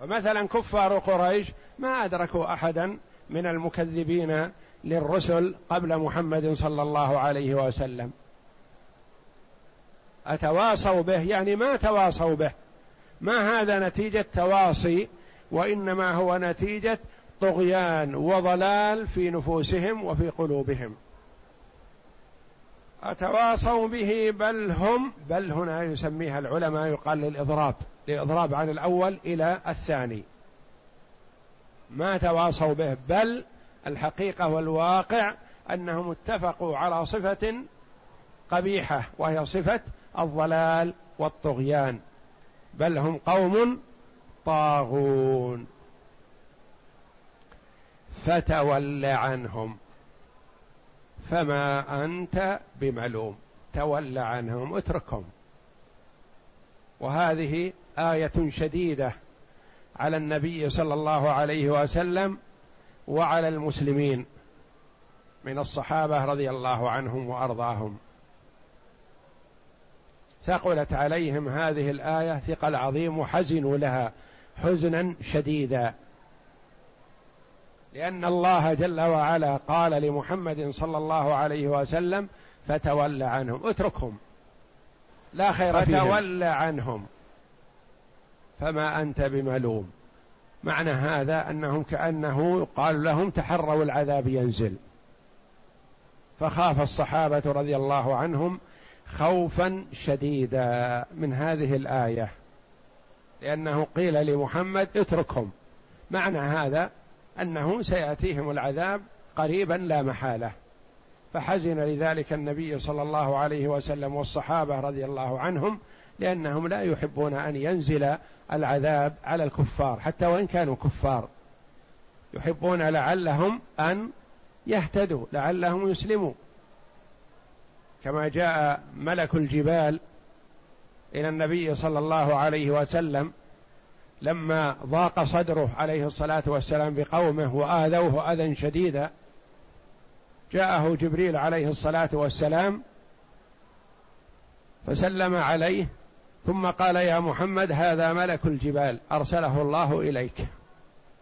فمثلا كفار قريش ما أدركوا أحدا من المكذبين للرسل قبل محمد صلى الله عليه وسلم. أتواصوا به؟ يعني ما تواصوا به. ما هذا نتيجة تواصي وإنما هو نتيجة طغيان وضلال في نفوسهم وفي قلوبهم. أتواصوا به بل هم بل هنا يسميها العلماء يقال للإضراب للإضراب عن الأول إلى الثاني. ما تواصوا به بل الحقيقة والواقع أنهم اتفقوا على صفة قبيحة وهي صفة الضلال والطغيان. بل هم قوم طاغون. فتول عنهم. فما أنت بملوم تول عنهم اتركهم. وهذه آية شديدة على النبي صلى الله عليه وسلم وعلى المسلمين من الصحابة رضي الله عنهم وأرضاهم. ثقلت عليهم هذه الآية ثقل عظيم وحزنوا لها حزنا شديدا. لأن الله جل وعلا قال لمحمد صلى الله عليه وسلم فتول عنهم. اتركهم. لا خير فيهم. فتول عنهم. فما أنت بملوم. معنى هذا أنهم كأنه قال لهم تحروا العذاب ينزل. فخاف الصحابة رضي الله عنهم خوفا شديدا من هذه الآية. لأنه قيل لمحمد اتركهم. معنى هذا أنه سيأتيهم العذاب قريبا لا محالة. فحزن لذلك النبي صلى الله عليه وسلم والصحابة رضي الله عنهم لأنهم لا يحبون أن ينزل العذاب على الكفار حتى وإن كانوا كفار. يحبون لعلهم أن يهتدوا لعلهم يسلموا. كما جاء ملك الجبال إلى النبي صلى الله عليه وسلم لما ضاق صدره عليه الصلاة والسلام بقومه وآذوه أذى شديدا جاءه جبريل عليه الصلاة والسلام فسلم عليه ثم قال يا محمد هذا ملك الجبال أرسله الله إليك.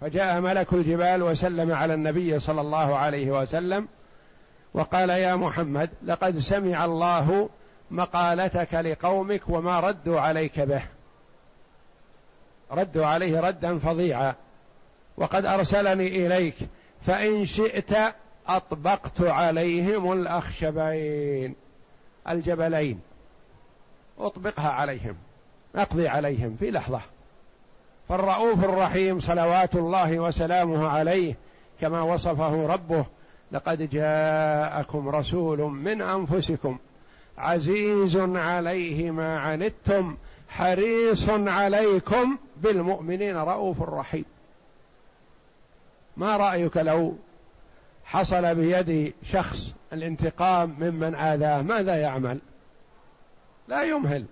فجاء ملك الجبال وسلم على النبي صلى الله عليه وسلم وقال يا محمد لقد سمع الله مقالتك لقومك وما ردوا عليك به. ردوا عليه ردا فظيعا. وقد أرسلني إليك فإن شئت أطبقت عليهم الأخشبين الجبلين. أطبقها عليهم أقضي عليهم في لحظة. فالرؤوف الرحيم صلوات الله وسلامه عليه كما وصفه ربه لقد جاءكم رسول من أنفسكم عزيز عليه ما عنتم حريص عليكم بالمؤمنين رؤوف رحيم. ما رأيك لو حصل بيد شخص الانتقام ممن اذاه ماذا يعمل؟ لا يمهل.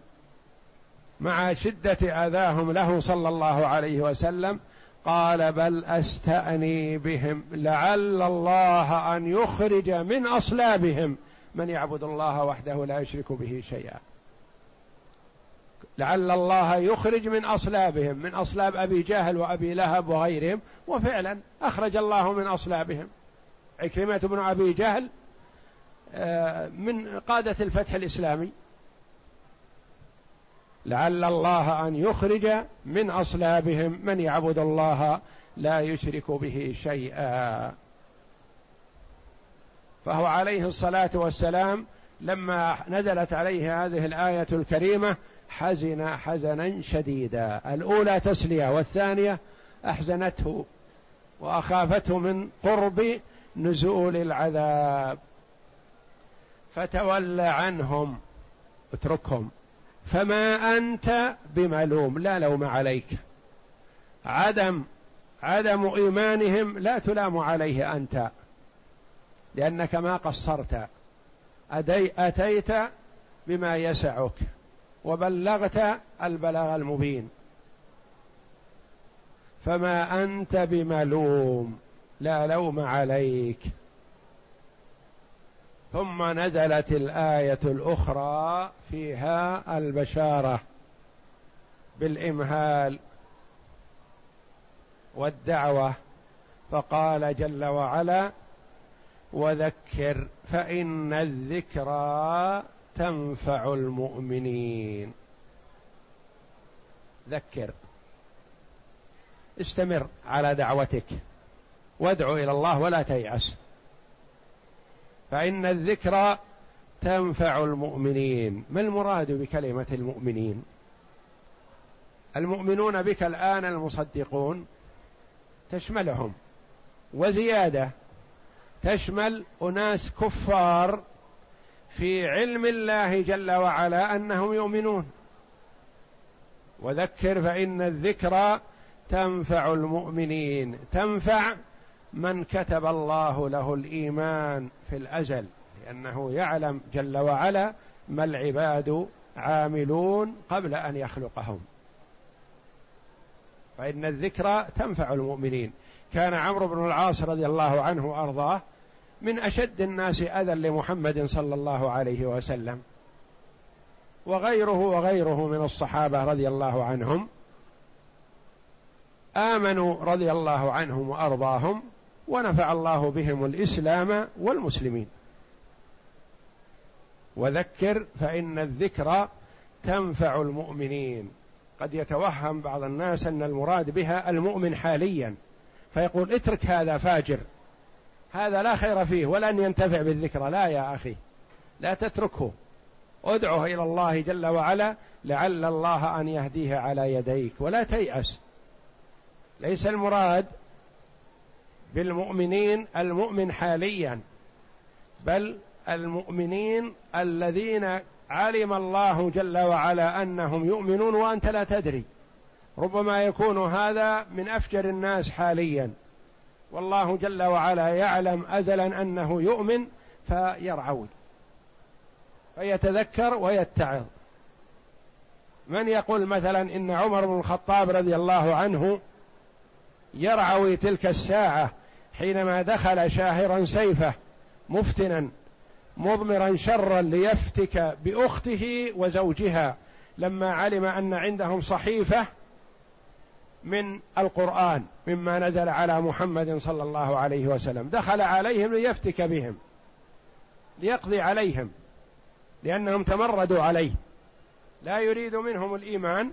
مع شدة آذاهم له صلى الله عليه وسلم قال بل أستأني بهم. لعل الله أن يخرج من أصلابهم. من يعبد الله وحده لا يشرك به شيئا. لعل الله يخرج من أصلابهم من أصلاب أبي جهل وأبي لهب وغيرهم وفعلا أخرج الله من أصلابهم. عكرمة بن أبي جهل آه، من قادة الفتح الإسلامي. لعل الله أن يخرج من أصلابهم. من يعبد الله لا يشرك به شيئا. فهو عليه الصلاة والسلام لما نزلت عليه هذه الآية الكريمة حزن حزنا شديدا. الأولى تسلية والثانية أحزنته وأخافته من قرب نزول العذاب. فتول عنهم. اتركهم. فما أنت بملوم. لا لوم عليك. عدم عدم إيمانهم لا تلام عليه أنت. لأنك ما قصرت. أدي أتيت بما يسعك. وبلغت البلاغ المبين. فما أنت بملوم لا لوم عليك. ثم نزلت الآية الأخرى فيها البشارة بالإمهال والدعوة. فقال جل وعلا وذكر فإن الذكرى تنفع المؤمنين. ذكر. استمر على دعوتك. وادعو إلى الله ولا تيأس. فإن الذكرى تنفع المؤمنين. ما المراد بكلمة المؤمنين؟ المؤمنون بك الآن المصدقون. تشملهم. وزيادة. تشمل أناس كفار في علم الله جل وعلا أنهم يؤمنون. وذكر فإن الذكرى تنفع المؤمنين تنفع من كتب الله له الإيمان في الازل لأنه يعلم جل وعلا ما العباد عاملون قبل أن يخلقهم. فإن الذكرى تنفع المؤمنين. كان عمرو بن العاص رضي الله عنه وأرضاه من أشد الناس أذى لمحمد صلى الله عليه وسلم. وغيره وغيره من الصحابة رضي الله عنهم. آمنوا رضي الله عنهم وأرضاهم ونفع الله بهم الإسلام والمسلمين. وذكر فإن الذكرى تنفع المؤمنين. قد يتوهم بعض الناس أن المراد بها المؤمن حاليا. فيقول اترك هذا فاجر. هذا لا خير فيه ولن ينتفع بالذكرى لا يا أخي لا تتركه. ادعه إلى الله جل وعلا لعل الله أن يهديه على يديك. ولا تيأس. ليس المراد بالمؤمنين المؤمن حاليا بل المؤمنين الذين علم الله جل وعلا أنهم يؤمنون وأنت لا تدري. ربما يكون هذا من أفجر الناس حاليا. والله جل وعلا يعلم ازلا أنه يؤمن فيرعود فيتذكر ويتعظ. من يقول مثلا إن عمر بن الخطاب رضي الله عنه يرعوي تلك الساعة حينما دخل شاهرا سيفه مفتنا مضمرا شرا ليفتك بأخته وزوجها لما علم أن عندهم صحيفة من القرآن مما نزل على محمد صلى الله عليه وسلم. دخل عليهم ليفتك بهم ليقضي عليهم لأنهم تمردوا عليه. لا يريد منهم الإيمان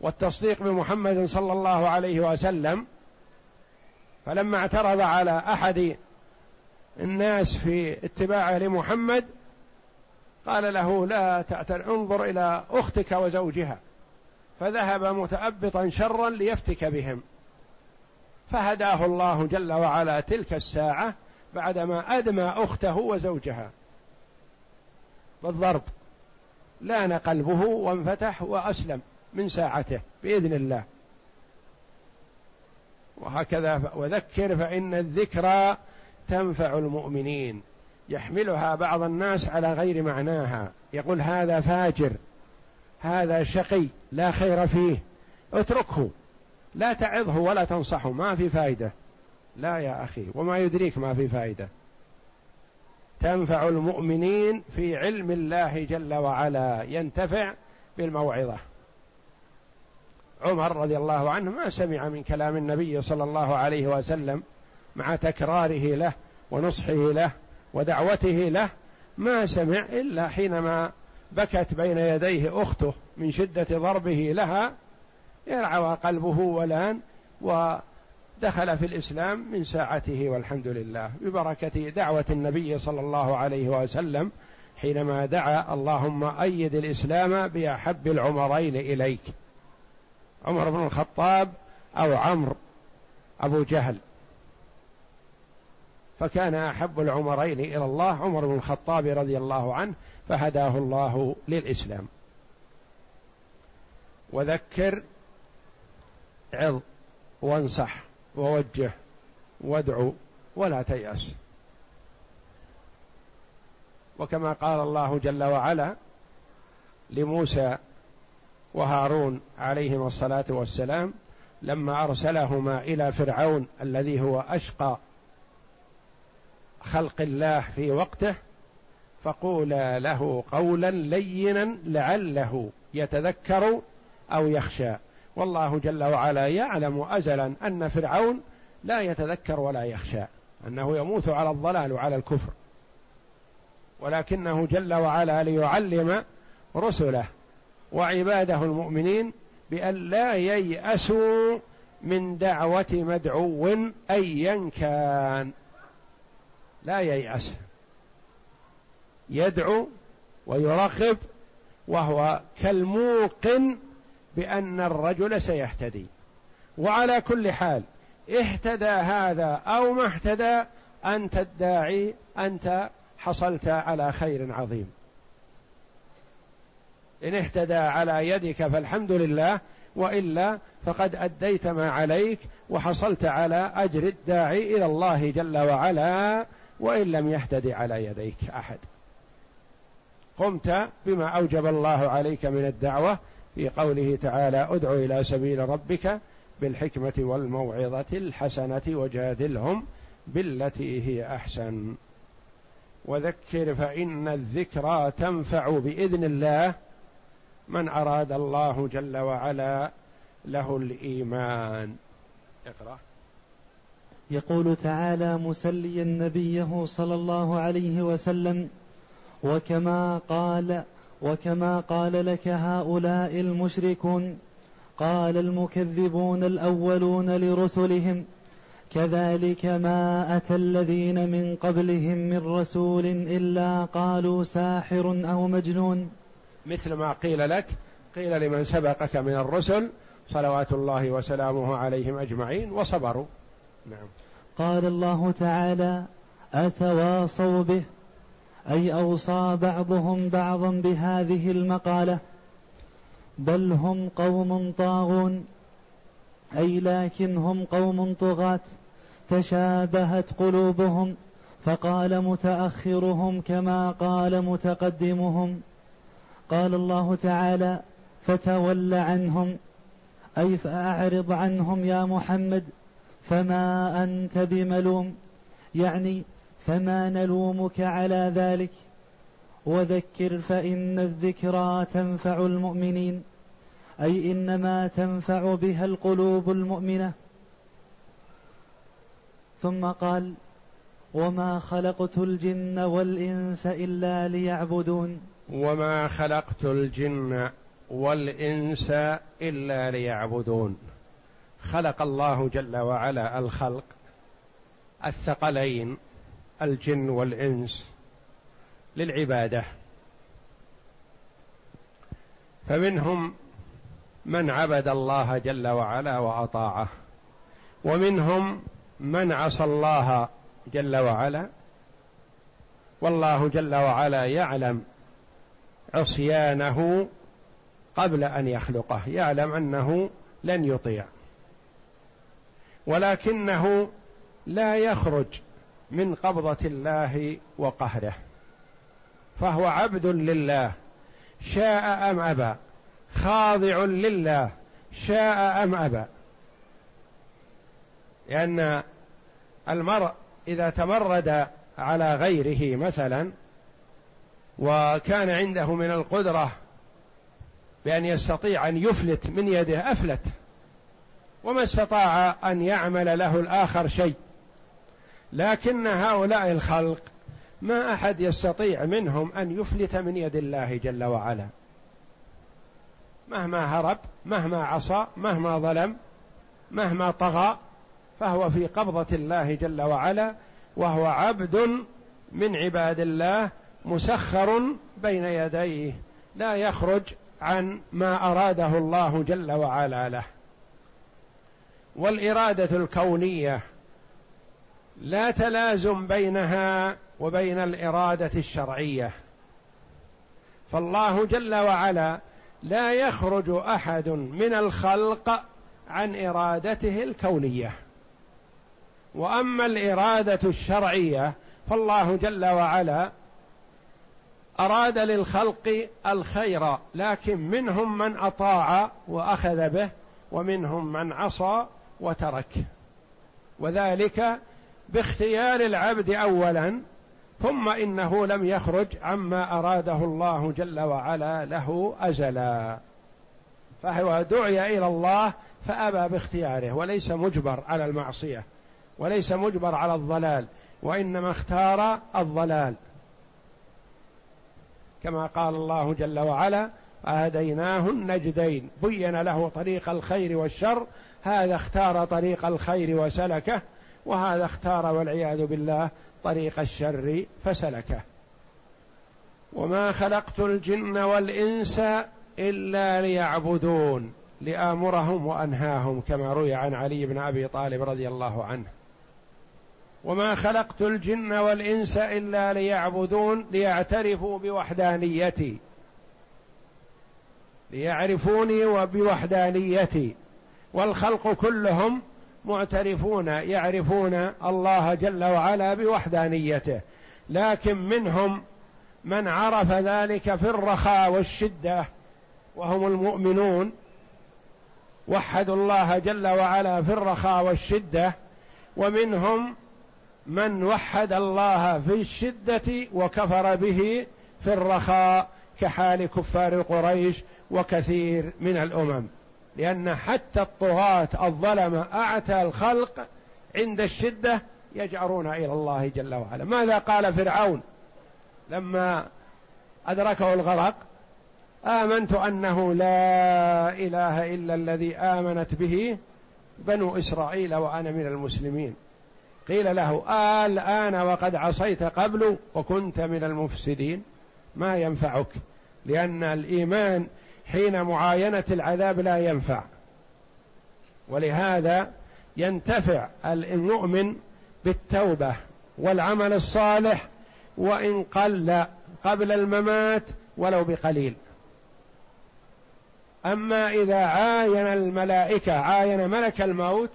والتصديق بمحمد صلى الله عليه وسلم. فلما اعترض على أحد الناس في اتباعه لمحمد قال له لا تعتر انظر إلى أختك وزوجها. فذهب متأبطا شرا ليفتك بهم. فهداه الله جل وعلا تلك الساعة بعدما أدمى أخته وزوجها. بالضرب لأن قلبه وانفتح وأسلم من ساعته بإذن الله. وهكذا وذكر فإن الذكرى تنفع المؤمنين. يحملها بعض الناس على غير معناها. يقول هذا فاجر. هذا شقي لا خير فيه. اتركه. لا تعظه ولا تنصحه ما في فائدة. لا يا أخي وما يدريك ما في فائدة. تنفع المؤمنين في علم الله جل وعلا ينتفع بالموعظة. عمر رضي الله عنه ما سمع من كلام النبي صلى الله عليه وسلم مع تكراره له ونصحه له ودعوته له ما سمع إلا حينما بكت بين يديه أخته من شدة ضربه لها يرعوى قلبه ولان ودخل في الإسلام من ساعته والحمد لله. ببركة دعوة النبي صلى الله عليه وسلم حينما دعا اللهم أيد الإسلام بأحب العمرين إليك. عمر بن الخطاب أو عمرو أبو جهل. فكان أحب العمرين إلى الله عمر بن الخطاب رضي الله عنه فهداه الله للإسلام. وذكر عظ وانصح ووجه وادعو ولا تيأس. وكما قال الله جل وعلا لموسى وهارون عليهما الصلاة والسلام لما أرسلهما إلى فرعون الذي هو أشقى خلق الله في وقته فقولا له قولا لينا لعله يتذكر أو يخشى. والله جل وعلا يعلم أزلا أن فرعون لا يتذكر ولا يخشى أنه يموت على الضلال وعلى الكفر. ولكنه جل وعلا ليعلم رسله وعباده المؤمنين بأن لا ييأسوا من دعوة مدعو أيا كان. لا ييأس. يدعو ويرغب وهو كالموقن بأن الرجل سيهتدي. وعلى كل حال اهتدى هذا أو ما اهتدى أنت الداعي أنت حصلت على خير عظيم. إن اهتدى على يدك فالحمد لله وإلا فقد أديت ما عليك وحصلت على أجر الداعي إلى الله جل وعلا وإن لم يهتدي على يديك أحد. قمت بما أوجب الله عليك من الدعوة في قوله تعالى ادع إلى سبيل ربك بالحكمة والموعظة الحسنة وجادلهم بالتي هي أحسن. وذكر فإن الذكرى تنفع بإذن الله من أراد الله جل وعلا له الإيمان. اقرأ. يقول تعالى مسليا نبيه صلى الله عليه وسلم وكما قال وكما قال لك هؤلاء المشركون قال المكذبون الأولون لرسلهم كذلك ما أتى الذين من قبلهم من رسول إلا قالوا ساحر أو مجنون مثل ما قيل لك قيل لمن سبقك من الرسل صلوات الله وسلامه عليهم أجمعين وصبروا. نعم. قال الله تعالى أتواصوا به؟ أي أوصى بعضهم بعضا بهذه المقالة بل هم قوم طاغون أي لكن هم قوم طغاة تشابهت قلوبهم فقال متأخرهم كما قال متقدمهم. قال الله تعالى فتول عنهم أي فأعرض عنهم يا محمد فما أنت بملوم. يعني فما نلومك على ذلك. وذكر فإن الذكرى تنفع المؤمنين أي إنما تنفع بها القلوب المؤمنة. ثم قال وما خلقت الجن والإنس إلا ليعبدون. وما خلقت الجن والإنس إلا ليعبدون. خلق الله جل وعلا الخلق الثقلين. الجن والإنس للعبادة. فمنهم من عبد الله جل وعلا وأطاعه ومنهم من عصى الله جل وعلا والله جل وعلا يعلم عصيانه قبل أن يخلقه يعلم أنه لن يطيع ولكنه لا يخرج من قبضة الله وقهره فهو عبد لله شاء أم أبى خاضع لله شاء أم أبى. لأن المرء إذا تمرد على غيره مثلا وكان عنده من القدرة بأن يستطيع أن يفلت من يده أفلت وما استطاع أن يعمل له الآخر شيء. لكن هؤلاء الخلق ما أحد يستطيع منهم أن يفلت من يد الله جل وعلا. مهما هرب مهما عصى مهما ظلم مهما طغى فهو في قبضة الله جل وعلا وهو عبد من عباد الله مسخر بين يديه لا يخرج عن ما أراده الله جل وعلا له. والإرادة الكونية لا تلازم بينها وبين الإرادة الشرعية. فالله جل وعلا لا يخرج أحد من الخلق عن إرادته الكونية. وأما الإرادة الشرعية فالله جل وعلا أراد للخلق الخير لكن منهم من أطاع وأخذ به ومنهم من عصى وترك. وذلك باختيار العبد اولا ثم إنه لم يخرج عما أراده الله جل وعلا له ازلا. فهو دعي إلى الله فأبى باختياره وليس مجبر على المعصية وليس مجبر على الضلال وإنما اختار الضلال. كما قال الله جل وعلا وهديناه النجدين بين له طريق الخير والشر هذا اختار طريق الخير وسلكه وهذا اختار والعياذ بالله طريق الشر فسلكه. وما خلقت الجن والإنس إلا ليعبدون لآمرهم وأنهاهم كما روي عن علي بن أبي طالب رضي الله عنه. وما خلقت الجن والإنس إلا ليعبدون ليعترفوا بوحدانيتي. ليعرفوني وبوحدانيتي. والخلق كلهم معترفون يعرفون الله جل وعلا بوحدانيته لكن منهم من عرف ذلك في الرخاء والشدة وهم المؤمنون. وحدوا الله جل وعلا في الرخاء والشدة ومنهم من وحد الله في الشدة وكفر به في الرخاء كحال كفار قريش وكثير من الأمم. لأن حتى الطغاة الظلمه أعتى الخلق عند الشدة يجأرون إلى الله جل وعلا. ماذا قال فرعون لما أدركه الغرق؟ آمنت أنه لا إله إلا الذي آمنت به بنو إسرائيل وأنا من المسلمين. قيل له آه الآن وقد عصيت قبل وكنت من المفسدين. ما ينفعك لأن الإيمان حين معاينة العذاب لا ينفع. ولهذا ينتفع المؤمن بالتوبة والعمل الصالح وإن قل قبل الممات ولو بقليل. أما إذا عاين الملائكة عاين ملك الموت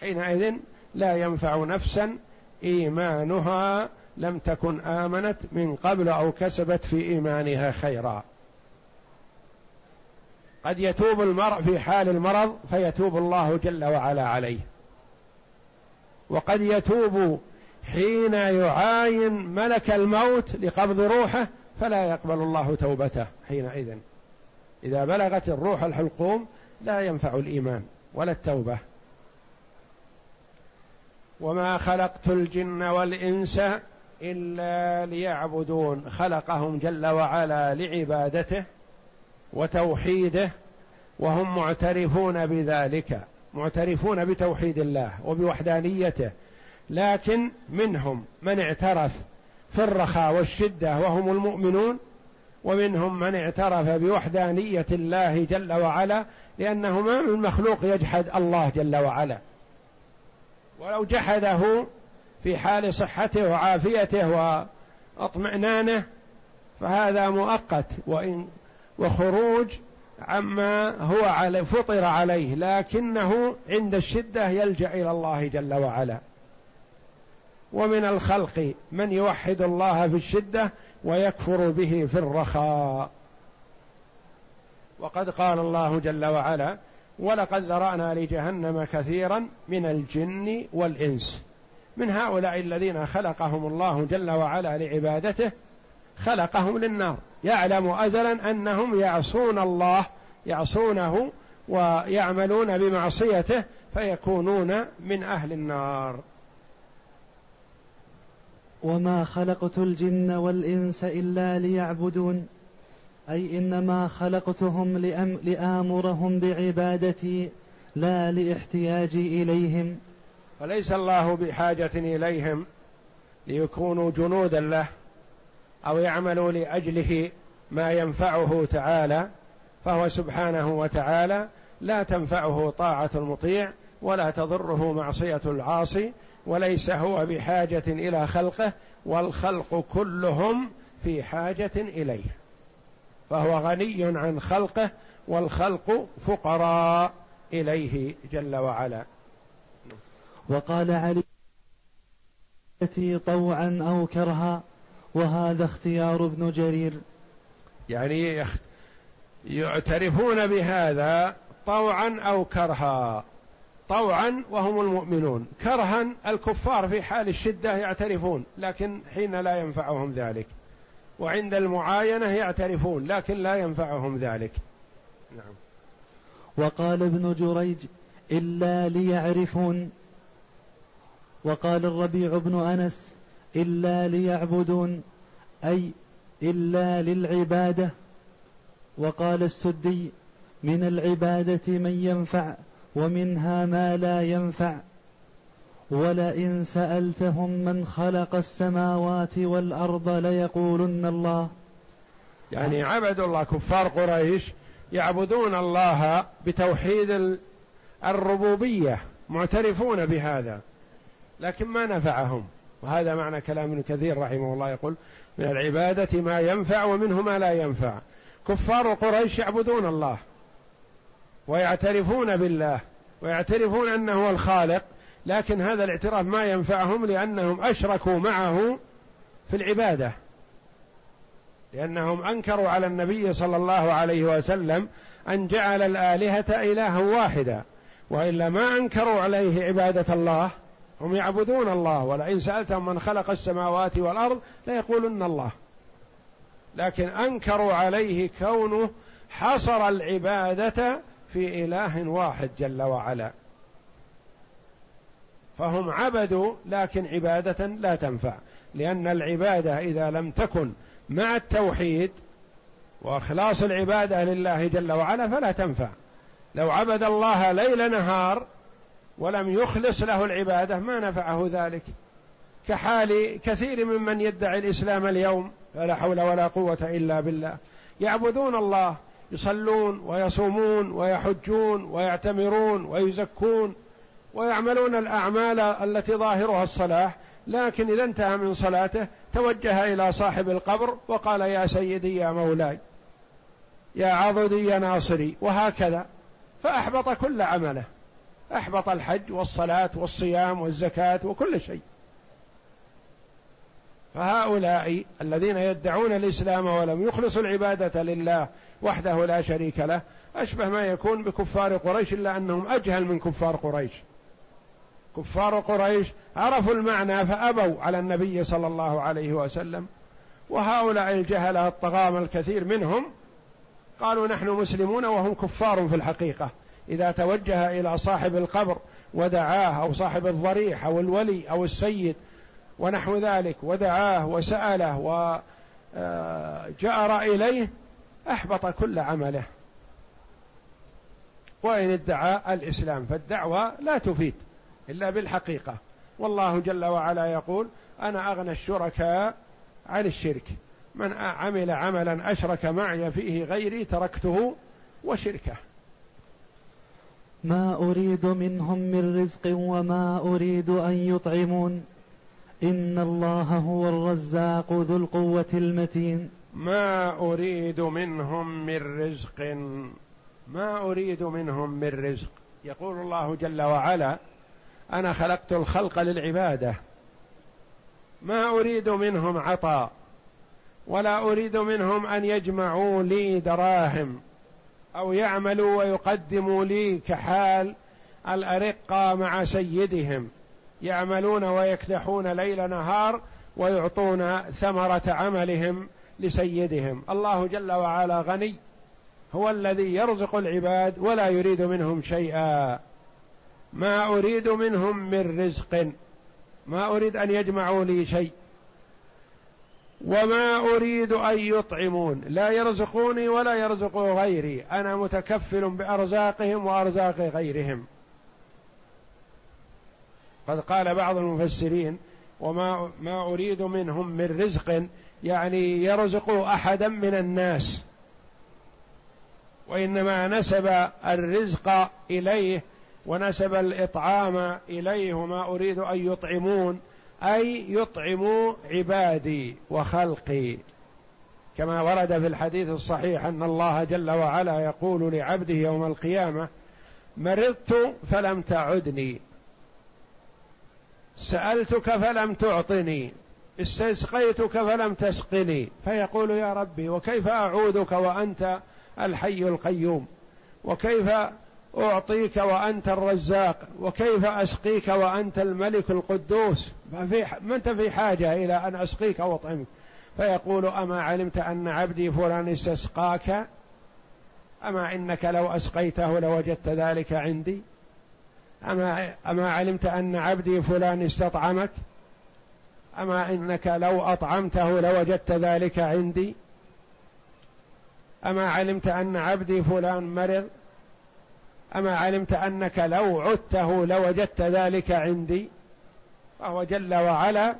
حينئذ لا ينفع نفسا إيمانها لم تكن آمنت من قبل أو كسبت في إيمانها خيرا. قد يتوب المرء في حال المرض فيتوب الله جل وعلا عليه. وقد يتوب حين يعاين ملك الموت لقبض روحه فلا يقبل الله توبته حينئذ. إذا بلغت الروح الحلقوم لا ينفع الإيمان ولا التوبة. وما خلقت الجن والإنس إلا ليعبدون خلقهم جل وعلا لعبادته وتوحيده وهم معترفون بذلك معترفون بتوحيد الله وبوحدانيته لكن منهم من اعترف في الرخاء والشدة وهم المؤمنون ومنهم من اعترف بوحدانية الله جل وعلا لأنه ما من مخلوق يجحد الله جل وعلا. ولو جحده في حال صحته وعافيته وأطمئنانه فهذا مؤقت وإن وخروج عما هو على فطر عليه لكنه عند الشدة يلجأ إلى الله جل وعلا. ومن الخلق من يوحد الله في الشدة ويكفر به في الرخاء. وقد قال الله جل وعلا ولقد ذرأنا لجهنم كثيرا من الجن والإنس. من هؤلاء الذين خلقهم الله جل وعلا لعبادته خلقهم للنار. يعلم ازلا أنهم يعصون الله يعصونه ويعملون بمعصيته فيكونون من أهل النار. وما خلقت الجن والإنس إلا ليعبدون أي إنما خلقتهم لأم لآمرهم بعبادتي لا لاحتياجي إليهم. فليس الله بحاجة إليهم ليكونوا جنودا له. أو يعملوا لأجله ما ينفعه تعالى فهو سبحانه وتعالى لا تنفعه طاعة المطيع ولا تضره معصية العاصي وليس هو بحاجة إلى خلقه والخلق كلهم في حاجة إليه. فهو غني عن خلقه والخلق فقراء إليه جل وعلا. وقال علي طوعا أو كرها وهذا اختيار ابن جرير. يعني يعترفون بهذا طوعا أو كرها. طوعا وهم المؤمنون. كرها الكفار في حال الشدة يعترفون لكن حين لا ينفعهم ذلك. وعند المعاينة يعترفون لكن لا ينفعهم ذلك. نعم. وقال ابن جريج إلا ليعرفون. وقال الربيع بن أنس إلا ليعبدون أي إلا للعبادة. وقال السدي من العبادة من ينفع ومنها ما لا ينفع. ولئن سألتهم من خلق السماوات والأرض ليقولن الله. يعني عبدوا الله كفار قريش يعبدون الله بتوحيد الربوبية معترفون بهذا لكن ما نفعهم. وهذا معنى كلام ابن كثير رحمه الله يقول من العبادة ما ينفع ومنه ما لا ينفع. كفار قريش يعبدون الله ويعترفون بالله ويعترفون أنه هو الخالق لكن هذا الاعتراف ما ينفعهم لأنهم أشركوا معه في العبادة لأنهم أنكروا على النبي صلى الله عليه وسلم أن جعل الآلهة إلها واحدا وإلا ما أنكروا عليه عبادة الله هم يعبدون الله ولئن سألتهم من خلق السماوات والأرض ليقولن الله. لكن أنكروا عليه كونه حصر العبادة في إله واحد جل وعلا. فهم عبدوا لكن عبادة لا تنفع. لأن العبادة إذا لم تكن مع التوحيد وإخلاص العبادة لله جل وعلا فلا تنفع. لو عبد الله ليل نهار ولم يخلص له العبادة ما نفعه ذلك. كحال كثير ممن يدعي الإسلام اليوم فلا حول ولا قوة إلا بالله. يعبدون الله يصلون ويصومون ويحجون ويعتمرون ويزكون ويعملون الأعمال التي ظاهرها الصلاح لكن إذا انتهى من صلاته توجه إلى صاحب القبر وقال يا سيدي يا مولاي يا عضدي يا ناصري. وهكذا. فأحبط كل عمله. أحبط الحج والصلاة والصيام والزكاة وكل شيء. فهؤلاء الذين يدعون الإسلام ولم يخلصوا العبادة لله وحده لا شريك له أشبه ما يكون بكفار قريش إلا أنهم أجهل من كفار قريش. كفار قريش عرفوا المعنى فأبوا على النبي صلى الله عليه وسلم وهؤلاء الجهلة الطغام الكثير منهم قالوا نحن مسلمون وهم كفار في الحقيقة. إذا توجه إلى صاحب القبر ودعاه أو صاحب الضريح أو الولي أو السيد ونحو ذلك ودعاه وسأله وجأر إليه أحبط كل عمله. وإن ادعى الإسلام فالدعوة لا تفيد إلا بالحقيقة. والله جل وعلا يقول أنا أغنى الشركاء عن الشرك. من عمل عملا أشرك معي فيه غيري تركته وشركه. ما أريد منهم من رزق وما أريد أن يطعمون. إن الله هو الرزاق ذو القوة المتين. ما أريد منهم من رزق. ما أريد منهم من رزق. يقول الله جل وعلا أنا خلقت الخلق للعبادة. ما أريد منهم عطاء ولا أريد منهم أن يجمعوا لي دراهم. أو يعملوا ويقدموا لي كحال الأرقة مع سيدهم. يعملون ويكدحون ليل نهار ويعطون ثمرة عملهم لسيدهم. الله جل وعلا غني. هو الذي يرزق العباد ولا يريد منهم شيئا. ما أريد منهم من رزق. ما أريد أن يجمعوا لي شيء. وما أريد أن يطعمون. لا يرزقوني ولا يرزقوا غيري. أنا متكفل بأرزاقهم وأرزاق غيرهم. قد قال بعض المفسرين وما ما أريد منهم من رزق يعني يرزق أحدا من الناس. وإنما نسب الرزق إليه ونسب الإطعام إليه وما أريد أن يطعمون. أي يطعموا عبادي وخلقي. كما ورد في الحديث الصحيح أن الله جل وعلا يقول لعبده يوم القيامة مرضت فلم تعدني سألتك فلم تعطني استسقيتك فلم تسقني. فيقول يا ربي وكيف اعودك وأنت الحي القيوم؟ وكيف أعطيك وأنت الرزاق وكيف أسقيك وأنت الملك القدوس؟ ما أنت في حاجة إلى أن أسقيك واطعمك فيقول أما علمت أن عبدي فلان استسقاك؟ أما إنك لو أسقيته لوجدت ذلك عندي؟ أما, أما علمت أن عبدي فلان استطعمك؟ أما إنك لو أطعمته لوجدت ذلك عندي؟ أما علمت أن عبدي فلان مرض؟ أما علمت أنك لو عدته لوجدت ذلك عندي فهو جل وعلا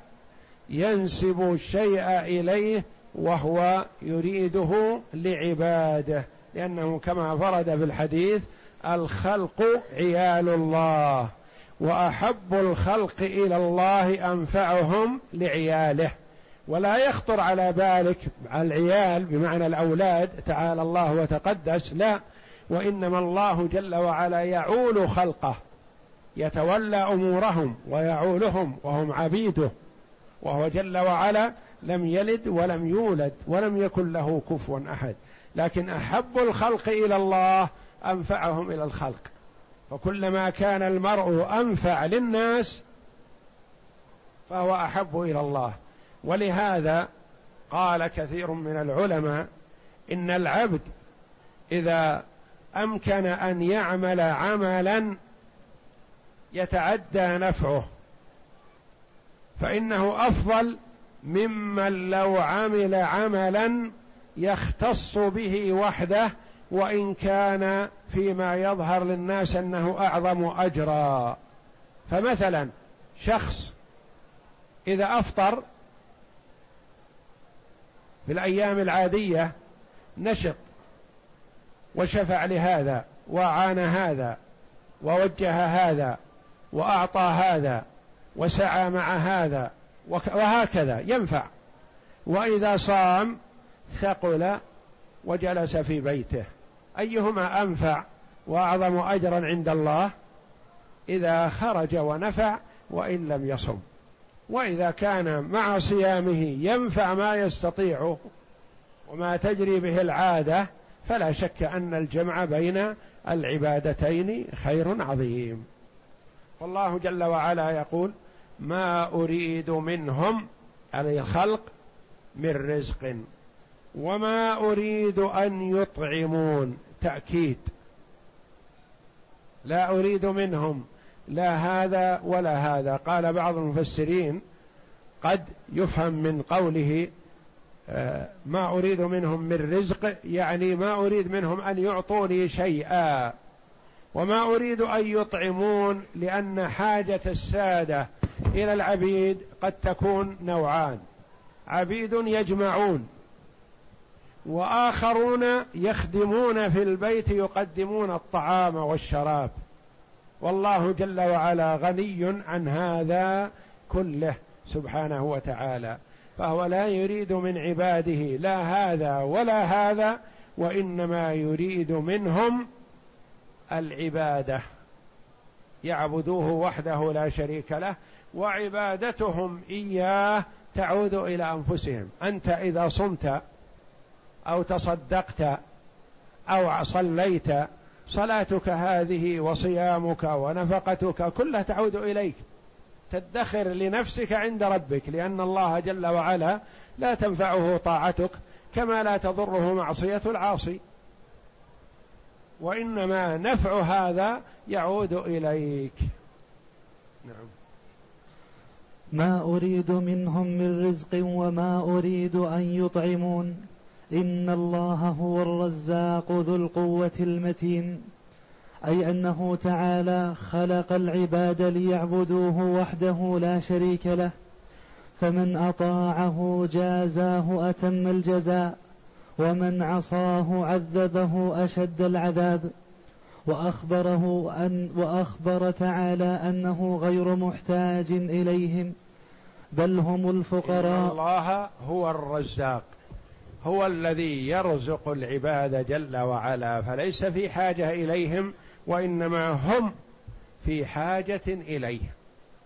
ينسب الشيء إليه وهو يريده لعباده لأنه كما ورد في الحديث الخلق عيال الله وأحب الخلق إلى الله أنفعهم لعياله. ولا يخطر على بالك العيال بمعنى الأولاد تعالى الله وتقدس لا وإنما الله جل وعلا يعول خلقه يتولى أمورهم ويعولهم وهم عبيده وهو جل وعلا لم يلد ولم يولد ولم يكن له كفوا أحد. لكن أحب الخلق إلى الله أنفعهم إلى الخلق. وكلما كان المرء أنفع للناس فهو أحب إلى الله. ولهذا قال كثير من العلماء إن العبد إذا أمكن أن يعمل عملا يتعدى نفعه فإنه أفضل ممن لو عمل عملا يختص به وحده وإن كان فيما يظهر للناس أنه أعظم أجرا. فمثلا شخص إذا أفطر في الأيام العادية نشط وشفع لهذا وأعان هذا ووجه هذا وأعطى هذا وسعى مع هذا وهكذا ينفع. وإذا صام ثقل وجلس في بيته. أيهما أنفع وأعظم أجرا عند الله؟ إذا خرج ونفع وإن لم يصم. وإذا كان مع صيامه ينفع ما يستطيع وما تجري به العادة فلا شك أن الجمع بين العبادتين خير عظيم. والله جل وعلا يقول ما أريد منهم الخلق من رزق وما أريد أن يطعمون. تأكيد. لا أريد منهم لا هذا ولا هذا. قال بعض المفسرين قد يفهم من قوله ما أريد منهم من رزق يعني ما أريد منهم أن يعطوني شيئا. وما أريد أن يطعمون لأن حاجة السادة إلى العبيد قد تكون نوعان. عبيد يجمعون وآخرون يخدمون في البيت يقدمون الطعام والشراب. والله جل وعلا غني عن هذا كله سبحانه وتعالى. فهو لا يريد من عباده لا هذا ولا هذا وإنما يريد منهم العبادة. يعبدوه وحده لا شريك له وعبادتهم إياه تعود إلى أنفسهم. أنت إذا صمت أو تصدقت أو صليت صلاتك هذه وصيامك ونفقتك كلها تعود إليك. تدخر لنفسك عند ربك لأن الله جل وعلا لا تنفعه طاعتك كما لا تضره معصية العاصي. وإنما نفع هذا يعود إليك. نعم. ما أريد منهم من رزق وما أريد أن يطعمون. إن الله هو الرزاق ذو القوة المتين. أي أنه تعالى خلق العباد ليعبدوه وحده لا شريك له فمن أطاعه جازاه أتم الجزاء ومن عصاه عذبه أشد العذاب. وأخبره أن وأخبر تعالى أنه غير محتاج إليهم بل هم الفقراء. إن الله هو الرزاق هو الذي يرزق العباد جل وعلا فليس في حاجة إليهم وإنما هم في حاجة إليه.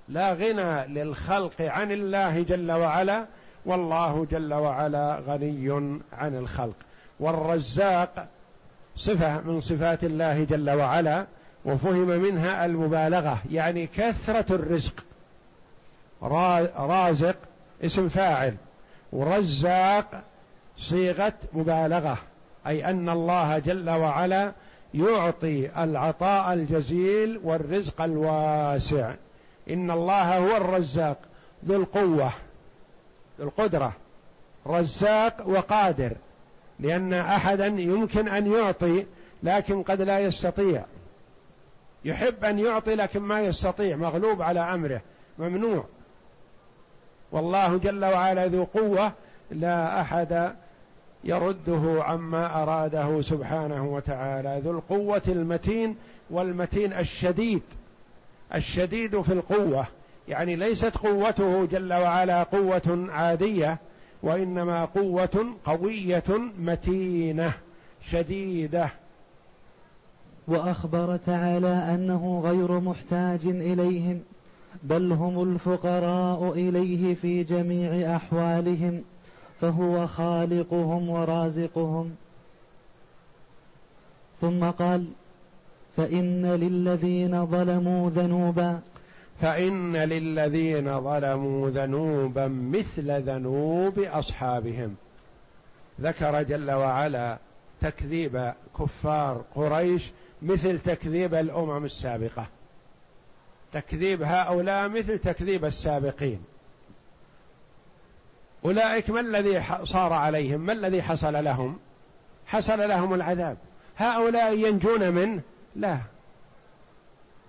لا غنى للخلق عن الله جل وعلا والله جل وعلا غني عن الخلق. والرزاق صفة من صفات الله جل وعلا وفهم منها المبالغة يعني كثرة الرزق. رازق اسم فاعل. ورزاق صيغة مبالغة أي أن الله جل وعلا يعطي العطاء الجزيل والرزق الواسع. إن الله هو الرزاق ذو القوة ذو القدرة. رزاق وقادر لأن أحدا يمكن أن يعطي لكن قد لا يستطيع. يحب أن يعطي لكن ما يستطيع مغلوب على أمره ممنوع. والله جل وعلا ذو قوة لا أحد يرده عما أراده سبحانه وتعالى. ذو القوة المتين والمتين الشديد. الشديد في القوة. يعني ليست قوته جل وعلا قوة عادية وإنما قوة قوية متينة شديدة. وأخبر تعالى أنه غير محتاج إليهم بل هم الفقراء إليه في جميع أحوالهم. فهو خالقهم ورازقهم. ثم قال فإن للذين ظلموا ذنوبا. فإن للذين ظلموا ذنوبا مثل ذنوب أصحابهم. ذكر جل وعلا تكذيب كفار قريش مثل تكذيب الأمم السابقة. تكذيب هؤلاء مثل تكذيب السابقين. أولئك ما الذي صار عليهم؟ ما الذي حصل لهم؟ حصل لهم العذاب. هؤلاء ينجون منه لا.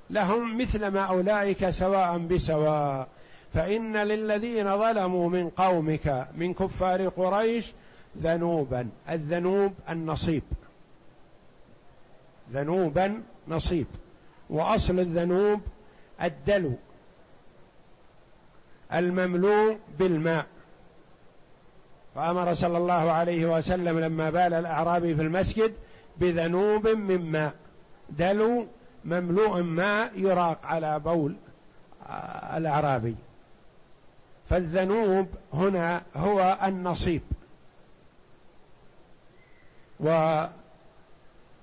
لهم مثل ما أولئك سواء بسواء. فإن للذين ظلموا من قومك من كفار قريش ذنوبا. الذنوب النصيب. ذنوبا نصيب. وأصل الذنوب الدلو. المملوء بالماء. فامر صلى الله عليه وسلم لما بال الأعرابي في المسجد بذنوب من ماء. دلو مملوء ماء يراق على بول الأعرابي. فالذنوب هنا هو النصيب.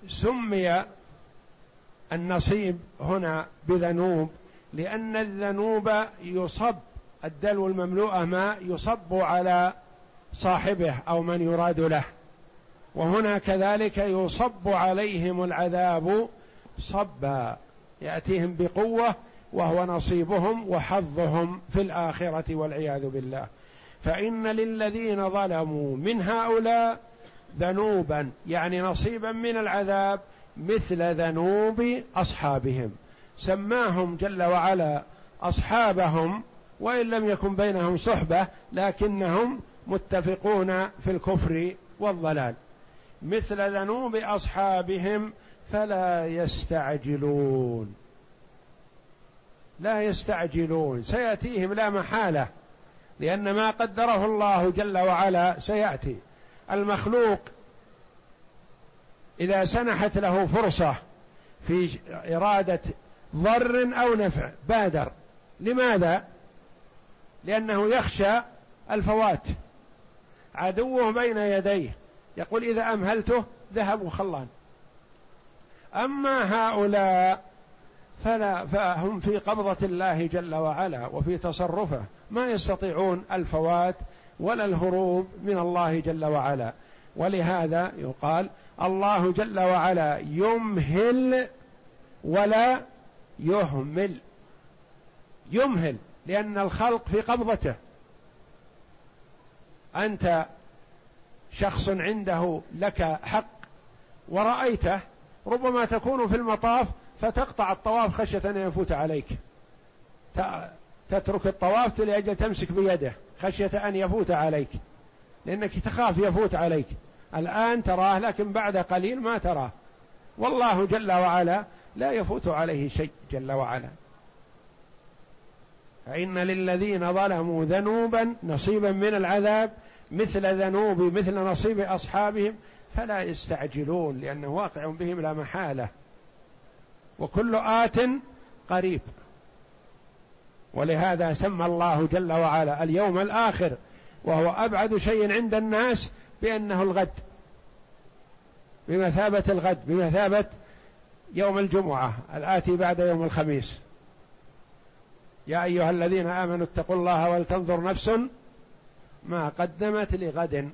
وسمي النصيب هنا بذنوب لأن الذنوب يصب الدلو المملوءة ماء يصب على صاحبه أو من يراد له. وهنا كذلك يصب عليهم العذاب صبا يأتيهم بقوة وهو نصيبهم وحظهم في الآخرة والعياذ بالله. فإن للذين ظلموا من هؤلاء ذنوبا يعني نصيبا من العذاب مثل ذنوب أصحابهم. سماهم جل وعلا أصحابهم وإن لم يكن بينهم صحبة لكنهم متفقون في الكفر والضلال. مثل ذنوب أصحابهم فلا يستعجلون. لا يستعجلون. سيأتيهم لا محالة لأن ما قدره الله جل وعلا سيأتي. المخلوق إذا سنحت له فرصة في إرادة ضر أو نفع بادر. لماذا؟ لأنه يخشى الفوات. عدوه بين يديه. يقول إذا أمهلته ذهب وخلان. أما هؤلاء فلا فهم في قبضة الله جل وعلا وفي تصرفه. ما يستطيعون الفوات ولا الهروب من الله جل وعلا. ولهذا يقال الله جل وعلا يمهل ولا يهمل. يمهل لأن الخلق في قبضته. أنت شخص عنده لك حق ورأيته ربما تكون في المطاف فتقطع الطواف خشية أن يفوت عليك. تترك الطواف لأجل تمسك بيده خشية أن يفوت عليك لأنك تخاف يفوت عليك. الآن تراه لكن بعد قليل ما تراه. والله جل وعلا لا يفوت عليه شيء جل وعلا. فإن للذين ظلموا ذنوبا نصيبا من العذاب مثل ذنوب مثل نصيب أصحابهم فلا يستعجلون لأنه واقع بهم لا محالة. وكل آت قريب. ولهذا سمى الله جل وعلا اليوم الآخر وهو أبعد شيء عند الناس بأنه الغد. بمثابة الغد بمثابة يوم الجمعة الآتي بعد يوم الخميس. يا أيها الذين آمنوا اتقوا الله ولتنظر نفس ما قدمت لغد.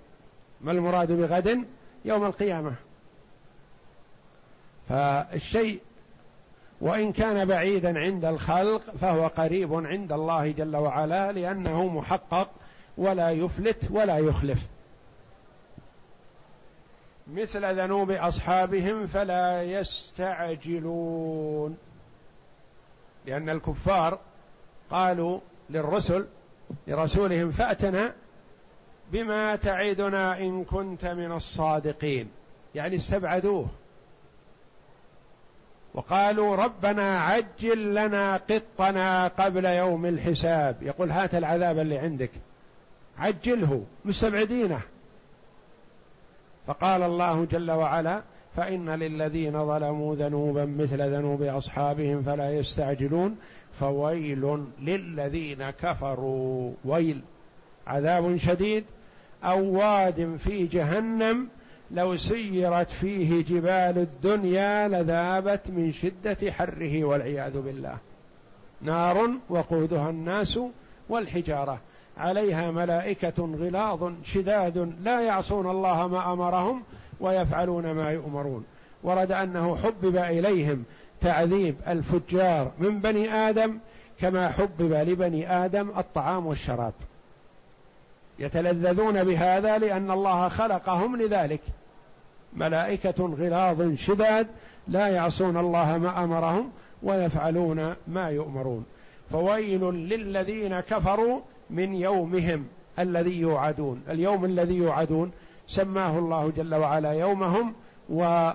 ما المراد بغد؟ يوم القيامة. فالشيء وإن كان بعيدا عند الخلق فهو قريب عند الله جل وعلا لأنه محقق ولا يفلت ولا يخلف. مثل ذنوب أصحابهم فلا يستعجلون. لأن الكفار قالوا للرسل لرسولهم فأتنا بما تعدنا إن كنت من الصادقين. يعني استبعدوه. وقالوا ربنا عجل لنا قطنا قبل يوم الحساب. يقول هات العذاب اللي عندك. عجله. مستبعدينه. فقال الله جل وعلا فإن للذين ظلموا ذنوبا مثل ذنوب أصحابهم فلا يستعجلون. فويل للذين كفروا. ويل. عذاب شديد. أو واد في جهنم لو سيرت فيه جبال الدنيا لذابت من شدة حره والعياذ بالله. نار وقودها الناس والحجارة. عليها ملائكة غلاظ شداد لا يعصون الله ما أمرهم ويفعلون ما يؤمرون. ورد أنه حبب إليهم تعذيب الفجار من بني آدم كما حبب لبني آدم الطعام والشراب. يتلذذون بهذا لأن الله خلقهم لذلك. ملائكة غلاظ شداد لا يعصون الله ما أمرهم ويفعلون ما يؤمرون. فويل للذين كفروا من يومهم الذي يوعدون. اليوم الذي يوعدون سماه الله جل وعلا يومهم و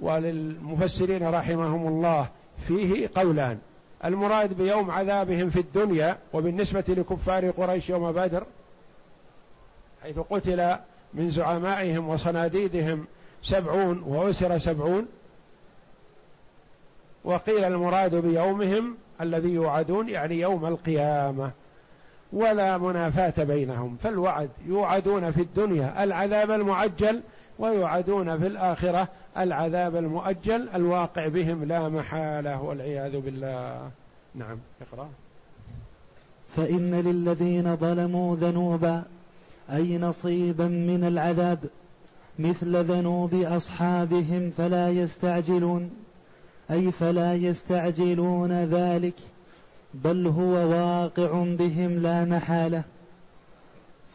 وللمفسرين رحمهم الله فيه قولان. المراد بيوم عذابهم في الدنيا وبالنسبة لكفار قريش يوم بدر حيث قتل من زعمائهم وصناديدهم سبعون وأسر سبعون وقيل المراد بيومهم الذي يوعدون يعني يوم القيامة ولا منافاة بينهم فالوعد يوعدون في الدنيا العذاب المعجل ويوعدون في الآخرة العذاب المؤجل الواقع بهم لا محالة والعياذ بالله. نعم اقرأ. فإن للذين ظلموا ذنوبا أي نصيبا من العذاب مثل ذنوب أصحابهم فلا يستعجلون أي فلا يستعجلون ذلك بل هو واقع بهم لا محالة.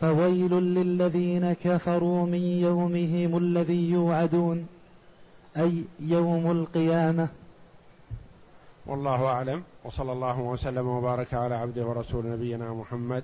فويل للذين كفروا من يومهم الذي يوعدون أي يوم القيامة. والله أعلم وصلى الله وسلم وبارك على عبده ورسول نبينا محمد.